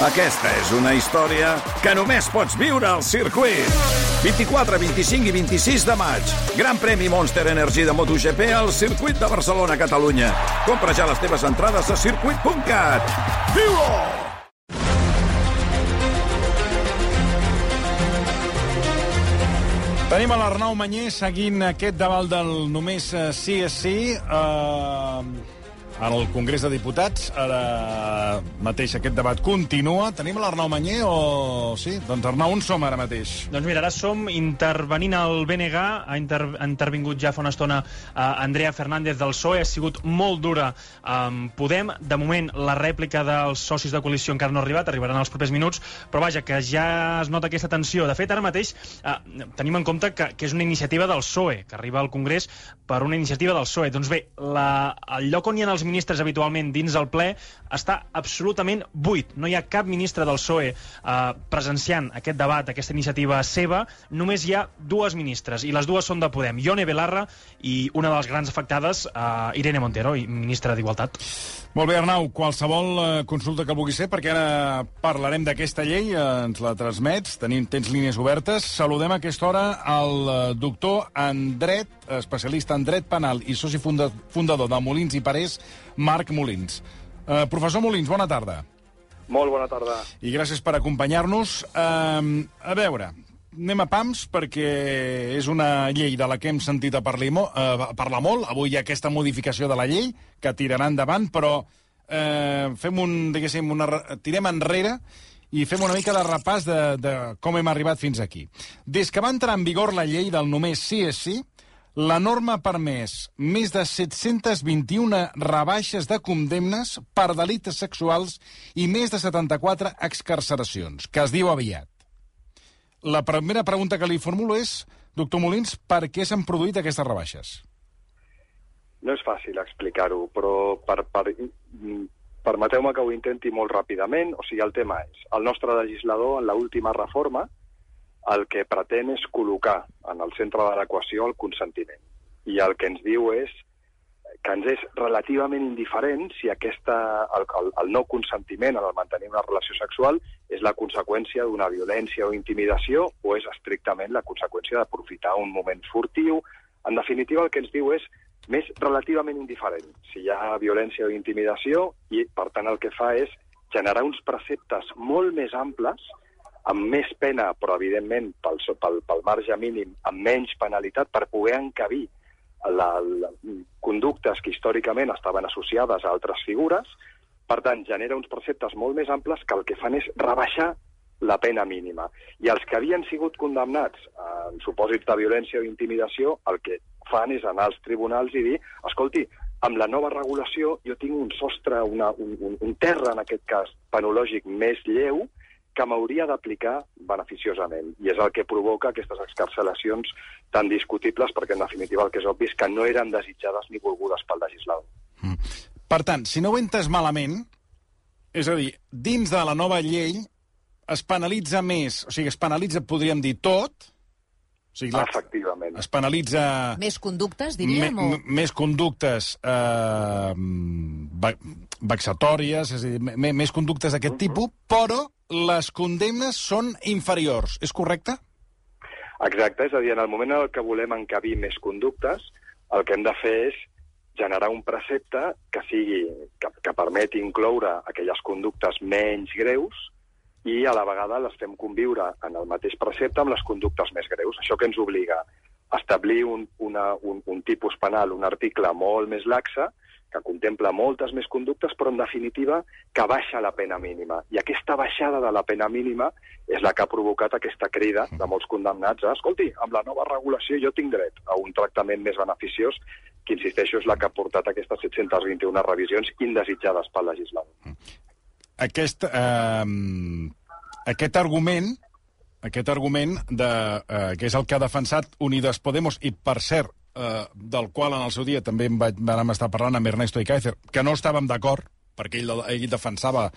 Aquesta és una història que només pots viure al circuit. 24, 25 i 26 de maig. Gran premi Monster Energy de MotoGP al circuit de Barcelona, Catalunya. Compra ja les teves entrades a circuit.cat. Viu-ho! Tenim a l'Arnau Manyer seguint aquest debat del només eh, sí és sí. Uh, en el Congrés de Diputats. Ara mateix aquest debat continua. Tenim l'Arnau Manyer o... Sí? Doncs Arnau, on som ara mateix? Doncs mira, ara som intervenint el BNG. Ha, inter intervingut ja fa una estona uh, Andrea Fernández del PSOE. Ha sigut molt dura um, Podem. De moment, la rèplica dels socis de coalició encara no ha arribat, arribaran els propers minuts, però vaja, que ja es nota aquesta tensió. De fet, ara mateix uh, tenim en compte que, que és una iniciativa del PSOE, que arriba al Congrés per una iniciativa del PSOE. Doncs bé, la, el lloc on hi ha els ministres habitualment dins el ple està absolutament buit. No hi ha cap ministre del PSOE eh, presenciant aquest debat, aquesta iniciativa seva. Només hi ha dues ministres, i les dues són de Podem. Ione Belarra i una de les grans afectades, eh, Irene Montero, ministra d'Igualtat. Molt bé, Arnau, qualsevol eh, consulta que vulgui ser, perquè ara parlarem d'aquesta llei, eh, ens la transmets, tenim, tens línies obertes. Saludem a aquesta hora el eh, doctor en dret, especialista en dret penal i soci funda, fundador de Molins i Parés, Marc Molins. Eh, professor Molins, bona tarda. Molt bona tarda. I gràcies per acompanyar-nos. Eh, a veure, anem a pams perquè és una llei de la que hem sentit a parlar, eh, parlar molt. Avui hi ha aquesta modificació de la llei que tirarà endavant, però eh, fem un, diguéssim, una, tirem enrere i fem una mica de repàs de, de com hem arribat fins aquí. Des que va entrar en vigor la llei del només sí és sí, la norma ha permès més de 721 rebaixes de condemnes per delictes sexuals i més de 74 excarceracions, que es diu aviat. La primera pregunta que li formulo és, doctor Molins, per què s'han produït aquestes rebaixes? No és fàcil explicar-ho, però per, per, permeteu-me que ho intenti molt ràpidament. O sigui, el tema és, el nostre legislador, en l'última reforma, el que pretén és col·locar en el centre de l'equació el consentiment. I el que ens diu és que ens és relativament indiferent si aquesta, el, el, el no consentiment en el mantenir una relació sexual és la conseqüència d'una violència o intimidació o és estrictament la conseqüència d'aprofitar un moment furtiu. En definitiva, el que ens diu és més relativament indiferent si hi ha violència o intimidació i, per tant, el que fa és generar uns preceptes molt més amples amb més pena, però evidentment pel, pel, pel marge mínim, amb menys penalitat, per poder encabir la, la, conductes que històricament estaven associades a altres figures. Per tant, genera uns preceptes molt més amples que el que fan és rebaixar la pena mínima. I els que havien sigut condemnats en supòsits de violència o intimidació, el que fan és anar als tribunals i dir, escolti, amb la nova regulació jo tinc un sostre, una, un, un, un terra, en aquest cas, penològic més lleu, que m'hauria d'aplicar beneficiosament. I és el que provoca aquestes excarcelacions tan discutibles, perquè en definitiva el que és obvi és que no eren desitjades ni volgudes pel legislador. Mm. Per tant, si no ho entes malament, és a dir, dins de la nova llei es penalitza més, o sigui, es penalitza, podríem dir, tot, o sigui, la, Efectivament. Es penalitza... Més conductes, diríem? Me, o... Més conductes eh, vexatòries, és a dir, més conductes d'aquest uh -huh. tipus, però les condemnes són inferiors. És correcte? Exacte, és a dir, en el moment en què volem encabir més conductes, el que hem de fer és generar un precepte que sigui que, que permeti incloure aquelles conductes menys greus i a la vegada les fem conviure en el mateix precepte amb les conductes més greus. Això que ens obliga a establir un, una, un, un tipus penal, un article molt més laxa, que contempla moltes més conductes, però en definitiva que baixa la pena mínima. I aquesta baixada de la pena mínima és la que ha provocat aquesta crida de molts condemnats escolti, amb la nova regulació jo tinc dret a un tractament més beneficiós, que insisteixo és la que ha portat aquestes 721 revisions indesitjades pel legislador. Aquest, eh, aquest argument aquest argument de, eh, que és el que ha defensat Unides Podemos i, per cert, eh, del qual en el seu dia també vaig, vam estar parlant amb Ernesto Icaizer, que no estàvem d'acord, perquè ell, ell defensava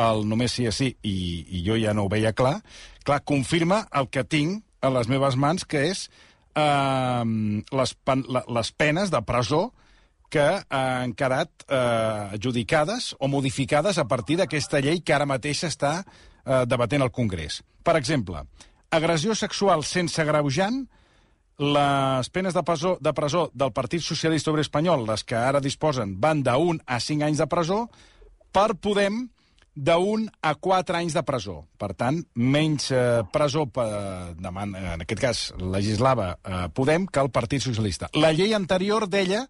el només sí és sí i, i jo ja no ho veia clar, clar, confirma el que tinc a les meves mans, que és eh, les, pen, les penes de presó que han quedat eh, adjudicades o modificades a partir d'aquesta llei que ara mateix està eh, debatent al Congrés. Per exemple, agressió sexual sense greujant, les penes de presó, de presó del Partit Socialista Obrer Espanyol, les que ara disposen, van 1 a 5 anys de presó, per Podem, d'un a 4 anys de presó. Per tant, menys eh, presó, per, deman, en aquest cas, legislava eh, Podem que el Partit Socialista. La llei anterior deia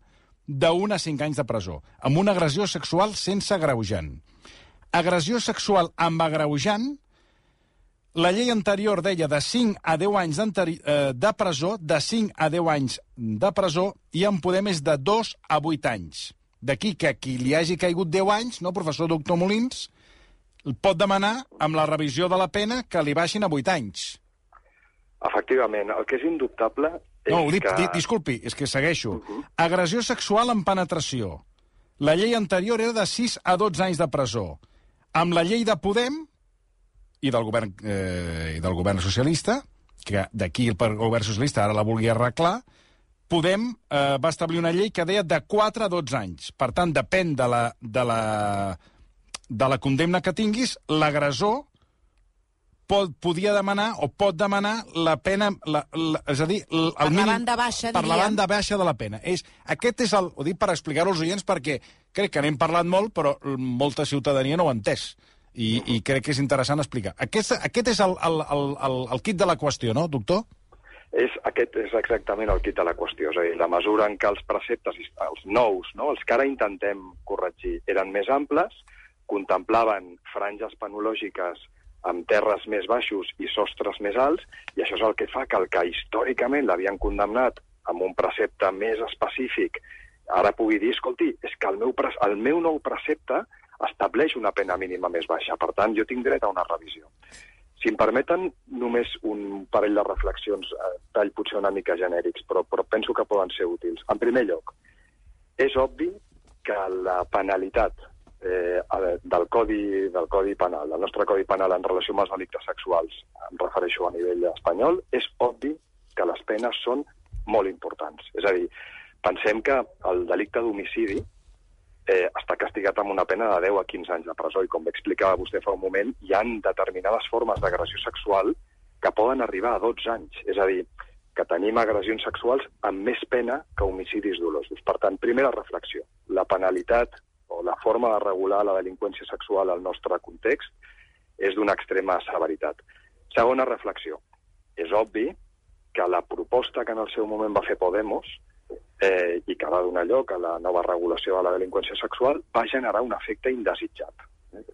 d'un a 5 anys de presó, amb una agressió sexual sense agreujant. Agressió sexual amb agreujant, la llei anterior deia de 5 a 10 anys eh, de presó, de 5 a 10 anys de presó, i en Podem és de 2 a 8 anys. D'aquí que qui li hagi caigut 10 anys, no, professor doctor Molins, pot demanar amb la revisió de la pena que li baixin a 8 anys. Efectivament, el que és indubtable és no, ho dic, que... di, disculpi, és que segueixo. Uh. -huh. Agressió sexual amb penetració. La llei anterior era de 6 a 12 anys de presó. Amb la llei de Podem i del govern, eh, i del govern socialista, que d'aquí el govern socialista ara la vulgui arreglar, Podem eh, va establir una llei que deia de 4 a 12 anys. Per tant, depèn de la, de la, de la condemna que tinguis, l'agressor pot, podia demanar o pot demanar la pena, la, la, és a dir, el, Per la mínim, banda baixa, per la diríem. banda baixa de la pena. És, aquest és el, ho dic per explicar-ho als oients perquè crec que n'hem parlat molt, però molta ciutadania no ho ha entès. I, i crec que és interessant explicar. Aquest, aquest és el, el, el, el, el kit de la qüestió, no, doctor? És, aquest és exactament el kit de la qüestió. És a dir, la mesura en què els preceptes, els nous, no, els que ara intentem corregir, eren més amples, contemplaven franges penològiques amb terres més baixos i sostres més alts, i això és el que fa que el que històricament l'havien condemnat amb un precepte més específic ara pugui dir, escolti, és que el meu, el meu nou precepte estableix una pena mínima més baixa. Per tant, jo tinc dret a una revisió. Si em permeten, només un parell de reflexions, eh, tall potser una mica genèrics, però, però penso que poden ser útils. En primer lloc, és obvi que la penalitat eh, del, codi, del Codi Penal, del nostre Codi Penal en relació amb els delictes sexuals, em refereixo a nivell espanyol, és obvi que les penes són molt importants. És a dir, pensem que el delicte d'homicidi eh, està castigat amb una pena de 10 a 15 anys de presó i com explicava vostè fa un moment, hi han determinades formes d'agressió sexual que poden arribar a 12 anys. És a dir, que tenim agressions sexuals amb més pena que homicidis dolosos. Per tant, primera reflexió, la penalitat o la forma de regular la delinqüència sexual al nostre context és d'una extrema severitat. Segona reflexió, és obvi que la proposta que en el seu moment va fer Podemos eh, i que va donar lloc a la nova regulació de la delinqüència sexual va generar un efecte indesitjat.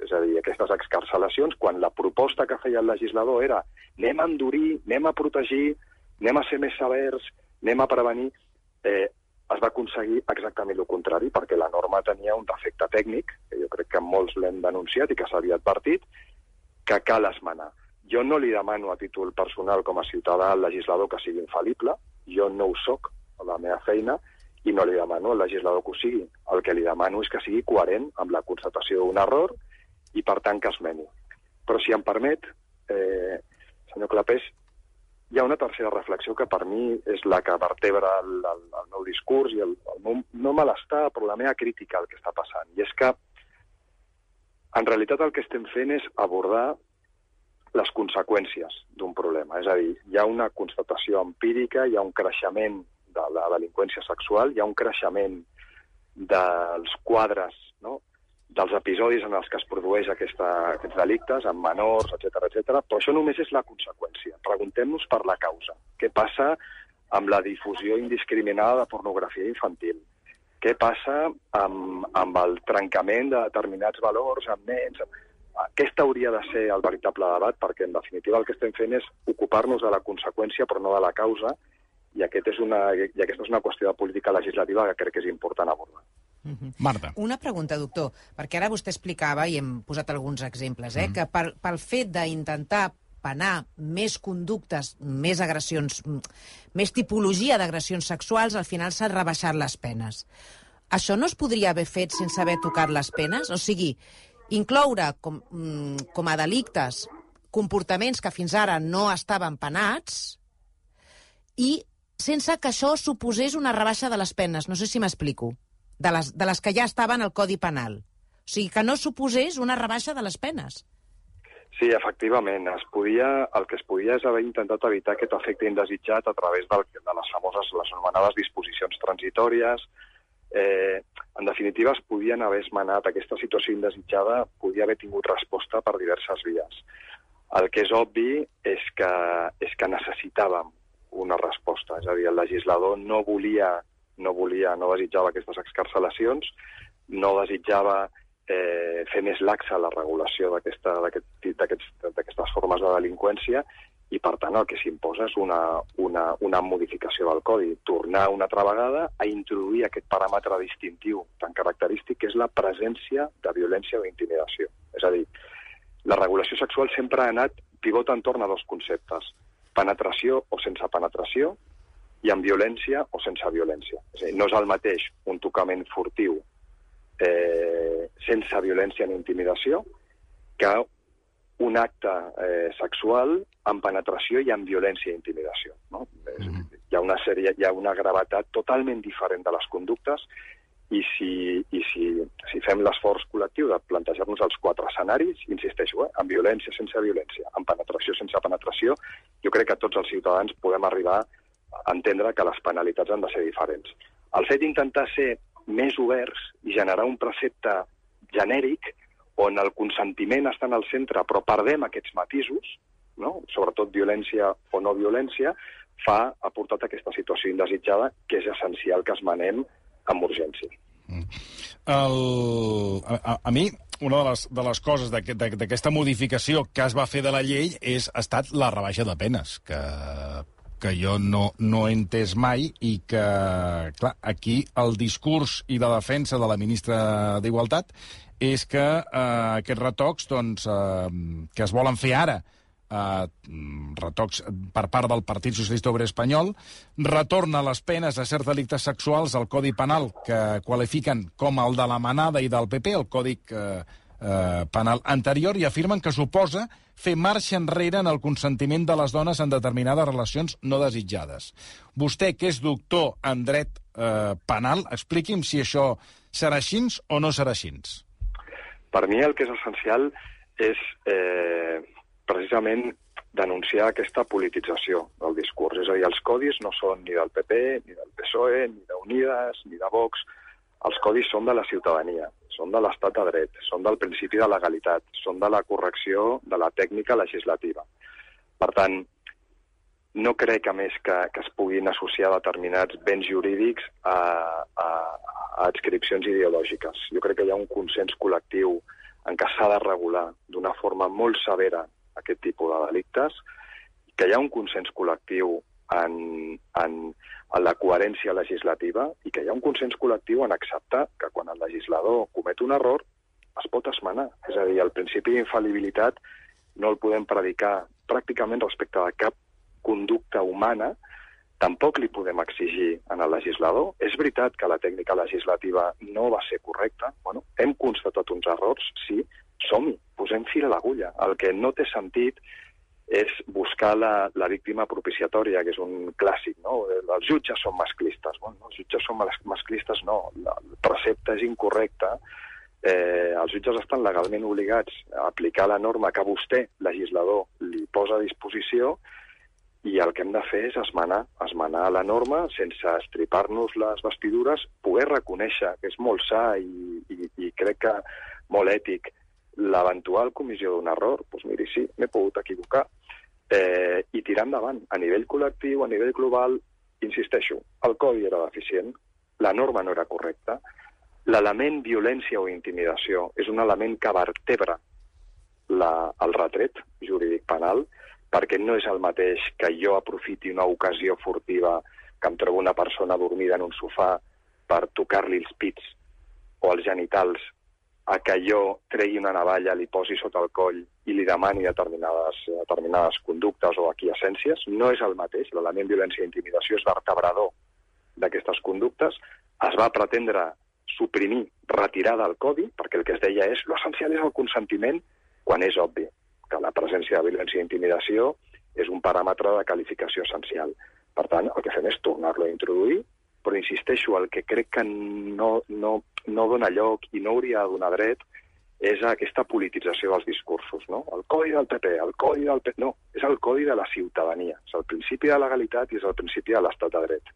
És a dir, aquestes excarcelacions, quan la proposta que feia el legislador era anem a endurir, anem a protegir, anem a ser més severs, anem a prevenir, eh, es va aconseguir exactament el contrari, perquè la norma tenia un defecte tècnic, que jo crec que molts l'hem denunciat i que s'havia advertit, que cal esmenar. Jo no li demano a títol personal com a ciutadà al legislador que sigui infal·lible, jo no ho soc la meva feina, i no li demano al legislador que ho sigui. El que li demano és que sigui coherent amb la constatació d'un error i, per tant, que esmeni. Però, si em permet, eh, senyor Clapés, hi ha una tercera reflexió que per mi és la que vertebra el, el, el meu discurs i el, el meu, no malestar, però la meva crítica al que està passant. I és que, en realitat, el que estem fent és abordar les conseqüències d'un problema. És a dir, hi ha una constatació empírica, hi ha un creixement de la delinqüència sexual, hi ha un creixement dels quadres, no? dels episodis en els que es produeix aquesta, aquests delictes, amb menors, etc etc. però això només és la conseqüència. Preguntem-nos per la causa. Què passa amb la difusió indiscriminada de pornografia infantil? Què passa amb, amb el trencament de determinats valors amb nens? Aquest hauria de ser el veritable debat, perquè en definitiva el que estem fent és ocupar-nos de la conseqüència però no de la causa, i, aquest és una, i aquesta és una qüestió de política legislativa que crec que és important abordar. Marta. Una pregunta, doctor, perquè ara vostè explicava, i hem posat alguns exemples, eh, mm. que per, pel fet d'intentar penar més conductes, més agressions, més tipologia d'agressions sexuals, al final s'han rebaixat les penes. Això no es podria haver fet sense haver tocat les penes? O sigui, incloure com, mm, com a delictes comportaments que fins ara no estaven penats i sense que això suposés una rebaixa de les penes. No sé si m'explico. de les, de les que ja estaven al Codi Penal. O sigui, que no suposés una rebaixa de les penes. Sí, efectivament. Es podia, el que es podia és haver intentat evitar aquest efecte indesitjat a través del, de les famoses, les anomenades disposicions transitòries. Eh, en definitiva, es podien haver esmenat aquesta situació indesitjada, podia haver tingut resposta per diverses vies. El que és obvi és que, és que necessitàvem una resposta. És a dir, el legislador no volia, no volia, no desitjava aquestes excarcelacions, no desitjava eh, fer més laxa la regulació d'aquestes aquest, formes de delinqüència i, per tant, el que s'imposa és una, una, una modificació del codi. Tornar una altra vegada a introduir aquest paràmetre distintiu tan característic que és la presència de violència o intimidació. És a dir, la regulació sexual sempre ha anat pivota entorn a dos conceptes, penetració o sense penetració i amb violència o sense violència. És a dir, no és el mateix un tocament furtiu eh, sense violència ni intimidació que un acte eh, sexual amb penetració i amb violència i intimidació. No? Mm -hmm. Hi ha una sèrie, hi ha una gravetat totalment diferent de les conductes i si, i si, si fem l'esforç col·lectiu de plantejar-nos els quatre escenaris, insisteixo, eh, amb violència, sense violència, amb penetració, sense penetració, jo crec que tots els ciutadans podem arribar a entendre que les penalitats han de ser diferents. El fet d'intentar ser més oberts i generar un precepte genèric on el consentiment està en el centre, però perdem aquests matisos, no? sobretot violència o no violència, fa, ha portat a aquesta situació indesitjada que és essencial que es manem amb urgència. Mm. El, a, a mi, una de les, de les coses d'aquesta modificació que es va fer de la llei és, ha estat la rebaixa de penes, que que jo no, no he entès mai i que, clar, aquí el discurs i la defensa de la ministra d'Igualtat és que eh, aquests retocs doncs, eh, que es volen fer ara, eh, retocs per part del Partit Socialista Obrer Espanyol, retorna les penes a certs delictes sexuals al Codi Penal que qualifiquen com el de la manada i del PP, el Codi eh, eh, penal anterior i afirmen que suposa fer marxa enrere en el consentiment de les dones en determinades relacions no desitjades. Vostè, que és doctor en dret eh, penal, expliqui'm si això serà així o no serà així. Per mi el que és essencial és eh, precisament denunciar aquesta politització del discurs. És a dir, els codis no són ni del PP, ni del PSOE, ni d'Unides, ni de Vox. Els codis són de la ciutadania són de l'estat de dret, són del principi de legalitat, són de la correcció de la tècnica legislativa. Per tant, no crec, a més, que, que es puguin associar determinats béns jurídics a, a, a adscripcions ideològiques. Jo crec que hi ha un consens col·lectiu en què s'ha de regular d'una forma molt severa aquest tipus de delictes, que hi ha un consens col·lectiu en, en, en la coherència legislativa i que hi ha un consens col·lectiu en acceptar que quan el legislador comet un error es pot esmenar. És a dir, el principi d'infal·libilitat no el podem predicar pràcticament respecte a cap conducta humana, tampoc li podem exigir en el legislador. És veritat que la tècnica legislativa no va ser correcta. Bueno, hem constatat uns errors, sí, som-hi, posem fil a l'agulla. El que no té sentit és buscar la, la víctima propiciatòria, que és un clàssic, no? Els jutges són masclistes. Bueno, els jutges són masclistes, no. El precepte és incorrecte. Eh, els jutges estan legalment obligats a aplicar la norma que vostè, legislador, li posa a disposició i el que hem de fer és esmenar, esmenar la norma sense estripar-nos les vestidures, poder reconèixer que és molt sa i, i, i crec que molt ètic l'eventual comissió d'un error, doncs miri, sí, m'he pogut equivocar, eh, i tirar endavant. A nivell col·lectiu, a nivell global, insisteixo, el codi era deficient, la norma no era correcta, l'element violència o intimidació és un element que vertebra la, el retret jurídic penal, perquè no és el mateix que jo aprofiti una ocasió furtiva que em trobo una persona dormida en un sofà per tocar-li els pits o els genitals a que jo tregui una navalla, li posi sota el coll i li demani determinades, determinades conductes o aquiescències, no és el mateix. L'element violència i intimidació és vertebrador d'aquestes conductes. Es va pretendre suprimir, retirar del codi, perquè el que es deia és l'essencial és el consentiment, quan és obvi que la presència de violència i intimidació és un paràmetre de qualificació essencial. Per tant, el que fem és tornar-lo a introduir però insisteixo, el que crec que no, no, no dona lloc i no hauria de donar dret és aquesta politització dels discursos, no? El codi del PP, el codi del PP... No, és el codi de la ciutadania. És el principi de legalitat i és el principi de l'estat de dret.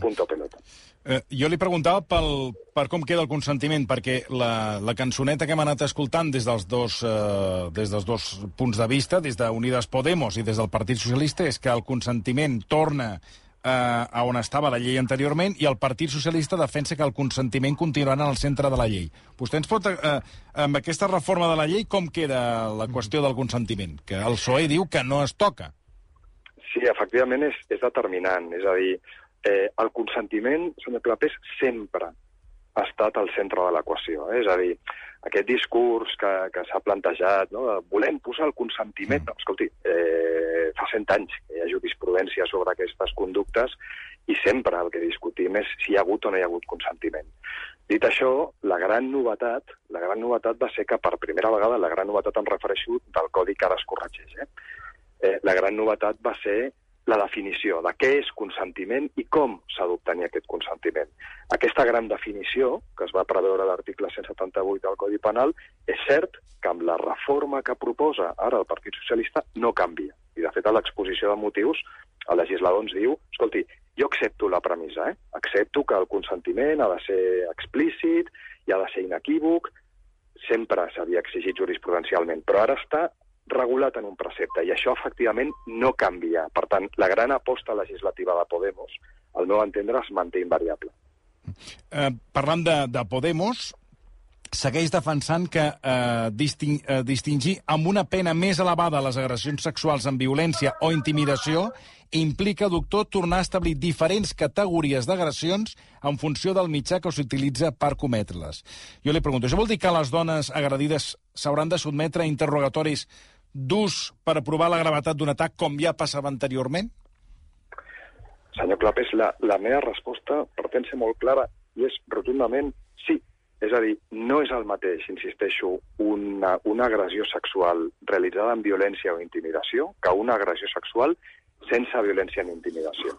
Punto pelota. Eh, jo li preguntava pel, per com queda el consentiment, perquè la, la cançoneta que hem anat escoltant des dels, dos, eh, des dels dos punts de vista, des d'Unides Podemos i des del Partit Socialista, és que el consentiment torna eh, on estava la llei anteriorment i el Partit Socialista defensa que el consentiment continuarà en el centre de la llei. Vostè ens pot... Eh, amb aquesta reforma de la llei, com queda la qüestió del consentiment? Que el PSOE diu que no es toca. Sí, efectivament és, és determinant. És a dir, eh, el consentiment, senyor Clapés, sempre ha estat al centre de l'equació. Eh? És a dir, aquest discurs que, que s'ha plantejat, no? volem posar el consentiment... Mm. No, escolti, eh, fa cent anys que hi ha jurisprudència sobre aquestes conductes i sempre el que discutim és si hi ha hagut o no hi ha hagut consentiment. Dit això, la gran novetat, la gran novetat va ser que per primera vegada, la gran novetat em refereixo del codi que ara es corregeix, eh? Eh, la gran novetat va ser la definició de què és consentiment i com s'ha d'obtenir aquest consentiment. Aquesta gran definició, que es va preveure a l'article 178 del Codi Penal, és cert que amb la reforma que proposa ara el Partit Socialista no canvia. I, de fet, a l'exposició de motius, el legislador ens diu, escolti, jo accepto la premissa, eh? accepto que el consentiment ha de ser explícit i ha de ser inequívoc, sempre s'havia exigit jurisprudencialment, però ara està regulat en un precepte, i això efectivament no canvia. Per tant, la gran aposta legislativa de Podemos, al meu entendre, es manté invariable. Eh, parlant de, de Podemos, segueix defensant que eh, disting, eh, distingir amb una pena més elevada les agressions sexuals amb violència o intimidació implica, doctor, tornar a establir diferents categories d'agressions en funció del mitjà que s'utilitza per cometre-les. Jo li pregunto, això vol dir que les dones agredides s'hauran de sotmetre a interrogatoris d'ús per aprovar la gravetat d'un atac com ja passava anteriorment? Senyor Clapés, la, la meva resposta pretén ser molt clara i és rotundament sí. És a dir, no és el mateix, insisteixo, una, una agressió sexual realitzada amb violència o intimidació que una agressió sexual sense violència ni intimidació.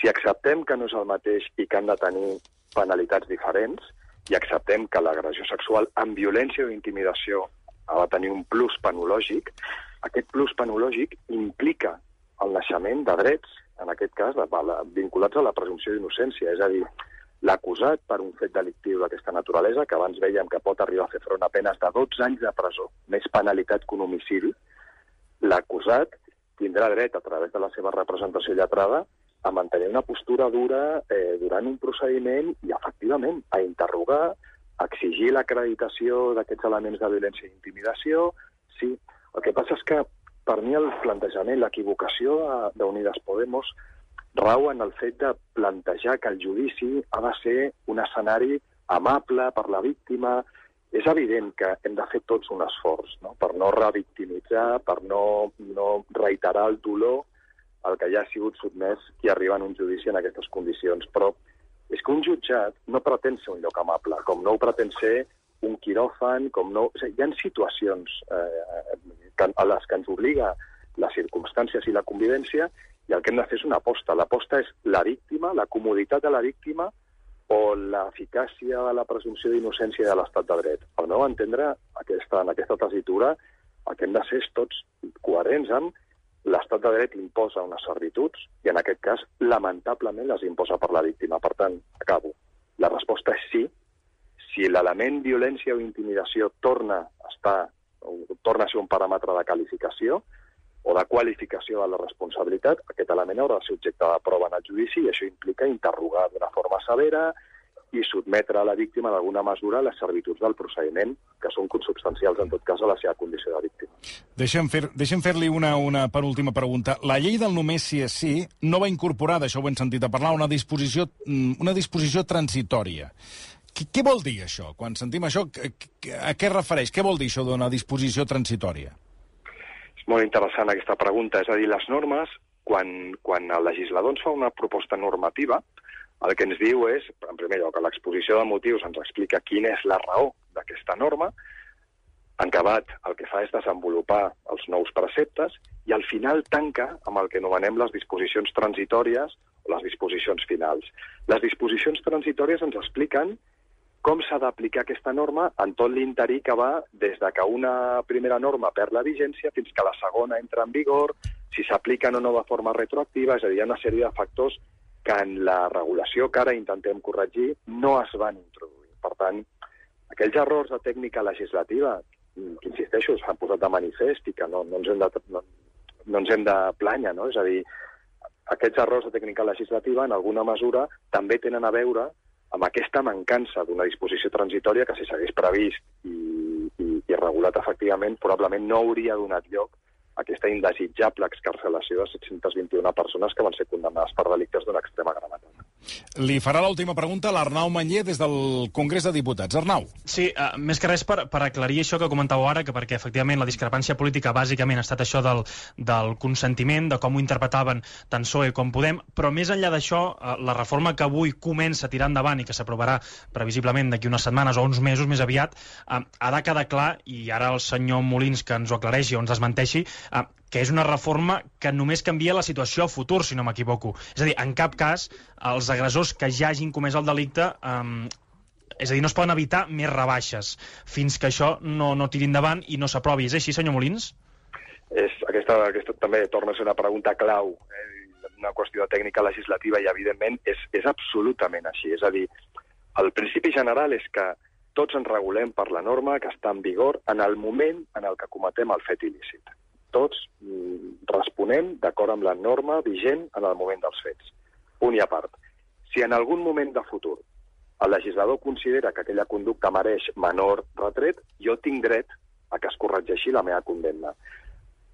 Si acceptem que no és el mateix i que han de tenir penalitats diferents, i acceptem que l'agressió sexual amb violència o intimidació de tenir un plus penològic, aquest plus penològic implica el naixement de drets, en aquest cas, vinculats a la presumpció d'innocència, és a dir, l'acusat per un fet delictiu d'aquesta naturalesa, que abans veiem que pot arribar a fer front a penes de 12 anys de presó, més penalitat que un homicidi, l'acusat tindrà dret, a través de la seva representació lletrada, a mantenir una postura dura eh, durant un procediment i, efectivament, a interrogar, exigir l'acreditació d'aquests elements de violència i intimidació, sí. El que passa és que, per mi, el plantejament, l'equivocació d'Unides Podemos rau en el fet de plantejar que el judici ha de ser un escenari amable per la víctima. És evident que hem de fer tots un esforç no? per no revictimitzar, per no, no reiterar el dolor al que ja ha sigut sotmès qui arriba en un judici en aquestes condicions. Però un jutjat no pretén ser un lloc amable, com no ho pretén ser un quiròfan, com no... O sigui, hi ha situacions eh, a les que ens obliga les circumstàncies i la convivència i el que hem de fer és una aposta. L'aposta és la víctima, la comoditat de la víctima o l'eficàcia de la presumpció d'innocència de l'estat de dret. Al meu entendre, aquesta, en aquesta tesitura, el que hem de ser és tots coherents amb l'estat de dret imposa unes servituds i, en aquest cas, lamentablement les imposa per la víctima. Per tant, acabo. La resposta és sí. Si l'element violència o intimidació torna a estar o torna a ser un paràmetre de qualificació o de qualificació de la responsabilitat, aquest element haurà de ser objecte de prova en el judici i això implica interrogar d'una forma severa, i sotmetre a la víctima d'alguna mesura a les servituds del procediment, que són consubstancials, en tot cas, a la seva condició de víctima. Deixem fer-li deixem fer una, una penúltima pregunta. La llei del només si és sí no va incorporar, d'això ho hem sentit a parlar, una disposició, mm, una disposició transitòria. Què, què vol dir això? Quan sentim això, a què refereix? Què vol dir això d'una disposició transitòria? És molt interessant aquesta pregunta. És a dir, les normes, quan, quan el legislador ens fa una proposta normativa, el que ens diu és, en primer lloc, a l'exposició de motius ens explica quina és la raó d'aquesta norma, en acabat el que fa és desenvolupar els nous preceptes i al final tanca amb el que anomenem les disposicions transitòries les disposicions finals. Les disposicions transitòries ens expliquen com s'ha d'aplicar aquesta norma en tot l'interí que va des de que una primera norma perd la vigència fins que la segona entra en vigor, si s'apliquen o no de forma retroactiva, és a dir, hi ha una sèrie de factors que en la regulació que ara intentem corregir no es van introduir. Per tant, aquells errors de tècnica legislativa, que insisteixo, s'han posat de manifest i que no, no, ens hem de, no, no ens hem de planya, no? És a dir, aquests errors de tècnica legislativa, en alguna mesura, també tenen a veure amb aquesta mancança d'una disposició transitòria que si s'hagués previst i, i, i regulat efectivament probablement no hauria donat lloc aquesta indesitjable excarcelació de 721 persones que van ser condemnades per delictes d'una extrema gravetat. Li farà l'última pregunta l'Arnau Manyer des del Congrés de Diputats. Arnau. Sí, uh, més que res per, per aclarir això que comentàveu ara, que perquè efectivament la discrepància política bàsicament ha estat això del, del consentiment, de com ho interpretaven tant PSOE com Podem, però més enllà d'això, uh, la reforma que avui comença a tirar endavant i que s'aprovarà previsiblement d'aquí unes setmanes o uns mesos més aviat, uh, ha de quedar clar, i ara el senyor Molins que ens ho aclareixi o ens desmenteixi, uh, que és una reforma que només canvia la situació a futur, si no m'equivoco. És a dir, en cap cas els agressors que ja hagin comès el delicte um, és a dir, no es poden evitar més rebaixes fins que això no, no tiri endavant i no s'aprovi. És així, senyor Molins? És, aquesta, aquesta també torna a ser una pregunta clau, eh? una qüestió tècnica legislativa i, evidentment, és, és absolutament així. És a dir, el principi general és que tots ens regulem per la norma que està en vigor en el moment en el que cometem el fet il·lícit tots mm, responem d'acord amb la norma vigent en el moment dels fets. Punt i a part. Si en algun moment de futur el legislador considera que aquella conducta mereix menor retret, jo tinc dret a que es corregeixi la meva condemna.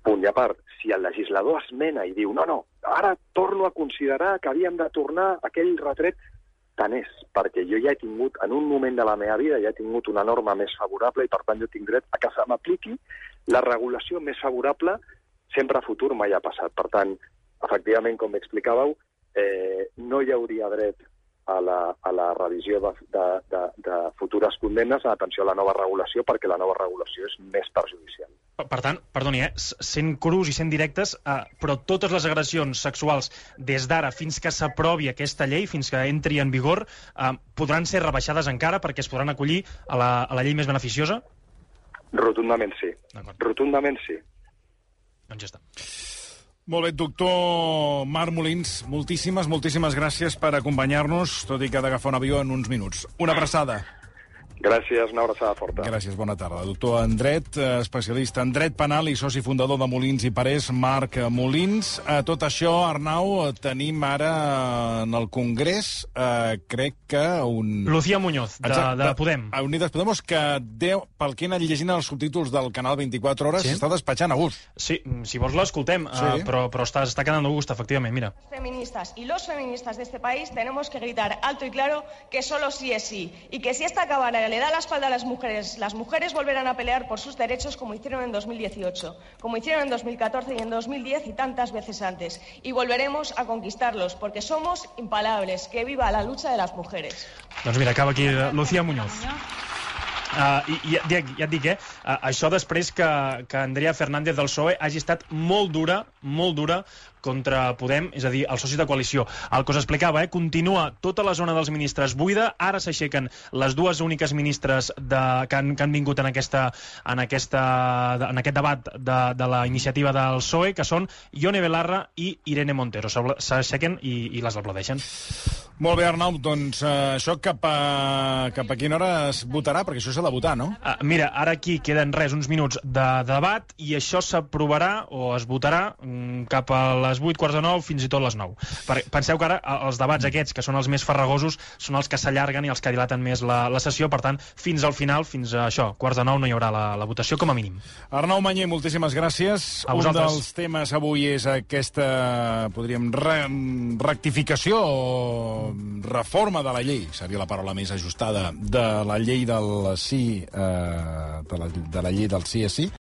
Punt i a part, si el legislador esmena i diu no, no, ara torno a considerar que havíem de tornar aquell retret, tant és, perquè jo ja he tingut, en un moment de la meva vida, ja he tingut una norma més favorable i, per tant, jo tinc dret a que se m'apliqui la regulació més favorable sempre a futur mai ha passat. Per tant, efectivament, com explicàveu, eh, no hi hauria dret a la, a la revisió de, de, de, de futures condemnes en atenció a la nova regulació perquè la nova regulació és més perjudicial. Per, tant, perdoni, eh, sent crus i sent directes, eh, però totes les agressions sexuals des d'ara fins que s'aprovi aquesta llei, fins que entri en vigor, eh, podran ser rebaixades encara perquè es podran acollir a la, a la llei més beneficiosa? Rotundament sí. Rotundament sí. Doncs ja està. Molt bé, doctor Marc Molins, moltíssimes, moltíssimes gràcies per acompanyar-nos, tot i que ha d'agafar un avió en uns minuts. Una abraçada. Gràcies, una abraçada forta. Gràcies, bona tarda. Doctor en dret, eh, especialista en dret penal i soci fundador de Molins i Parés, Marc Molins. A eh, tot això, Arnau, tenim ara en el Congrés, eh, crec que un... Lucía Muñoz, de, Exacte, de Podem. A Unides Podemos, que deu, pel que he anat llegint els subtítols del canal 24 Hores, sí? està despatxant a gust. Sí, si vols l'escoltem, sí. uh, però, però està, està quedant a gust, efectivament, mira. Feministas y los feministas de este país tenemos que gritar alto y claro que solo sí es sí, y que si esta Cámara le da la espalda a las mujeres, las mujeres volverán a pelear por sus derechos como hicieron en 2018, como hicieron en 2014 y en 2010 y tantas veces antes. Y volveremos a conquistarlos porque somos impalables. Que viva la lucha de las mujeres. Doncs mira, acaba aquí Lucía Muñoz. Uh, i, ja, ja et dic, eh? Uh, això després que, que Andrea Fernández del PSOE hagi estat molt dura, molt dura contra Podem, és a dir, els socis de coalició. El que us explicava, eh? continua tota la zona dels ministres buida, ara s'aixequen les dues úniques ministres de, que, han, que han vingut en, aquesta, en, aquesta, en aquest debat de, de la iniciativa del PSOE, que són Ione Belarra i Irene Montero. S'aixequen i, i les aplaudeixen. Molt bé, Arnau, doncs uh, això cap a, cap a quina hora es votarà? Perquè això s'ha de votar, no? Uh, mira, ara aquí queden res, uns minuts de, de debat, i això s'aprovarà o es votarà um, cap a les 8, quarts de 9, fins i tot les 9. Per, penseu que ara els debats aquests, que són els més farragosos, són els que s'allarguen i els que dilaten més la, la sessió, per tant, fins al final, fins a això, quarts de 9, no hi haurà la, la votació, com a mínim. Arnau Manyer, moltíssimes gràcies. A Un dels temes avui és aquesta, podríem, re, rectificació o reforma de la llei, seria la paraula més ajustada, de la llei del sí, eh, de, la, de la llei del sí a sí,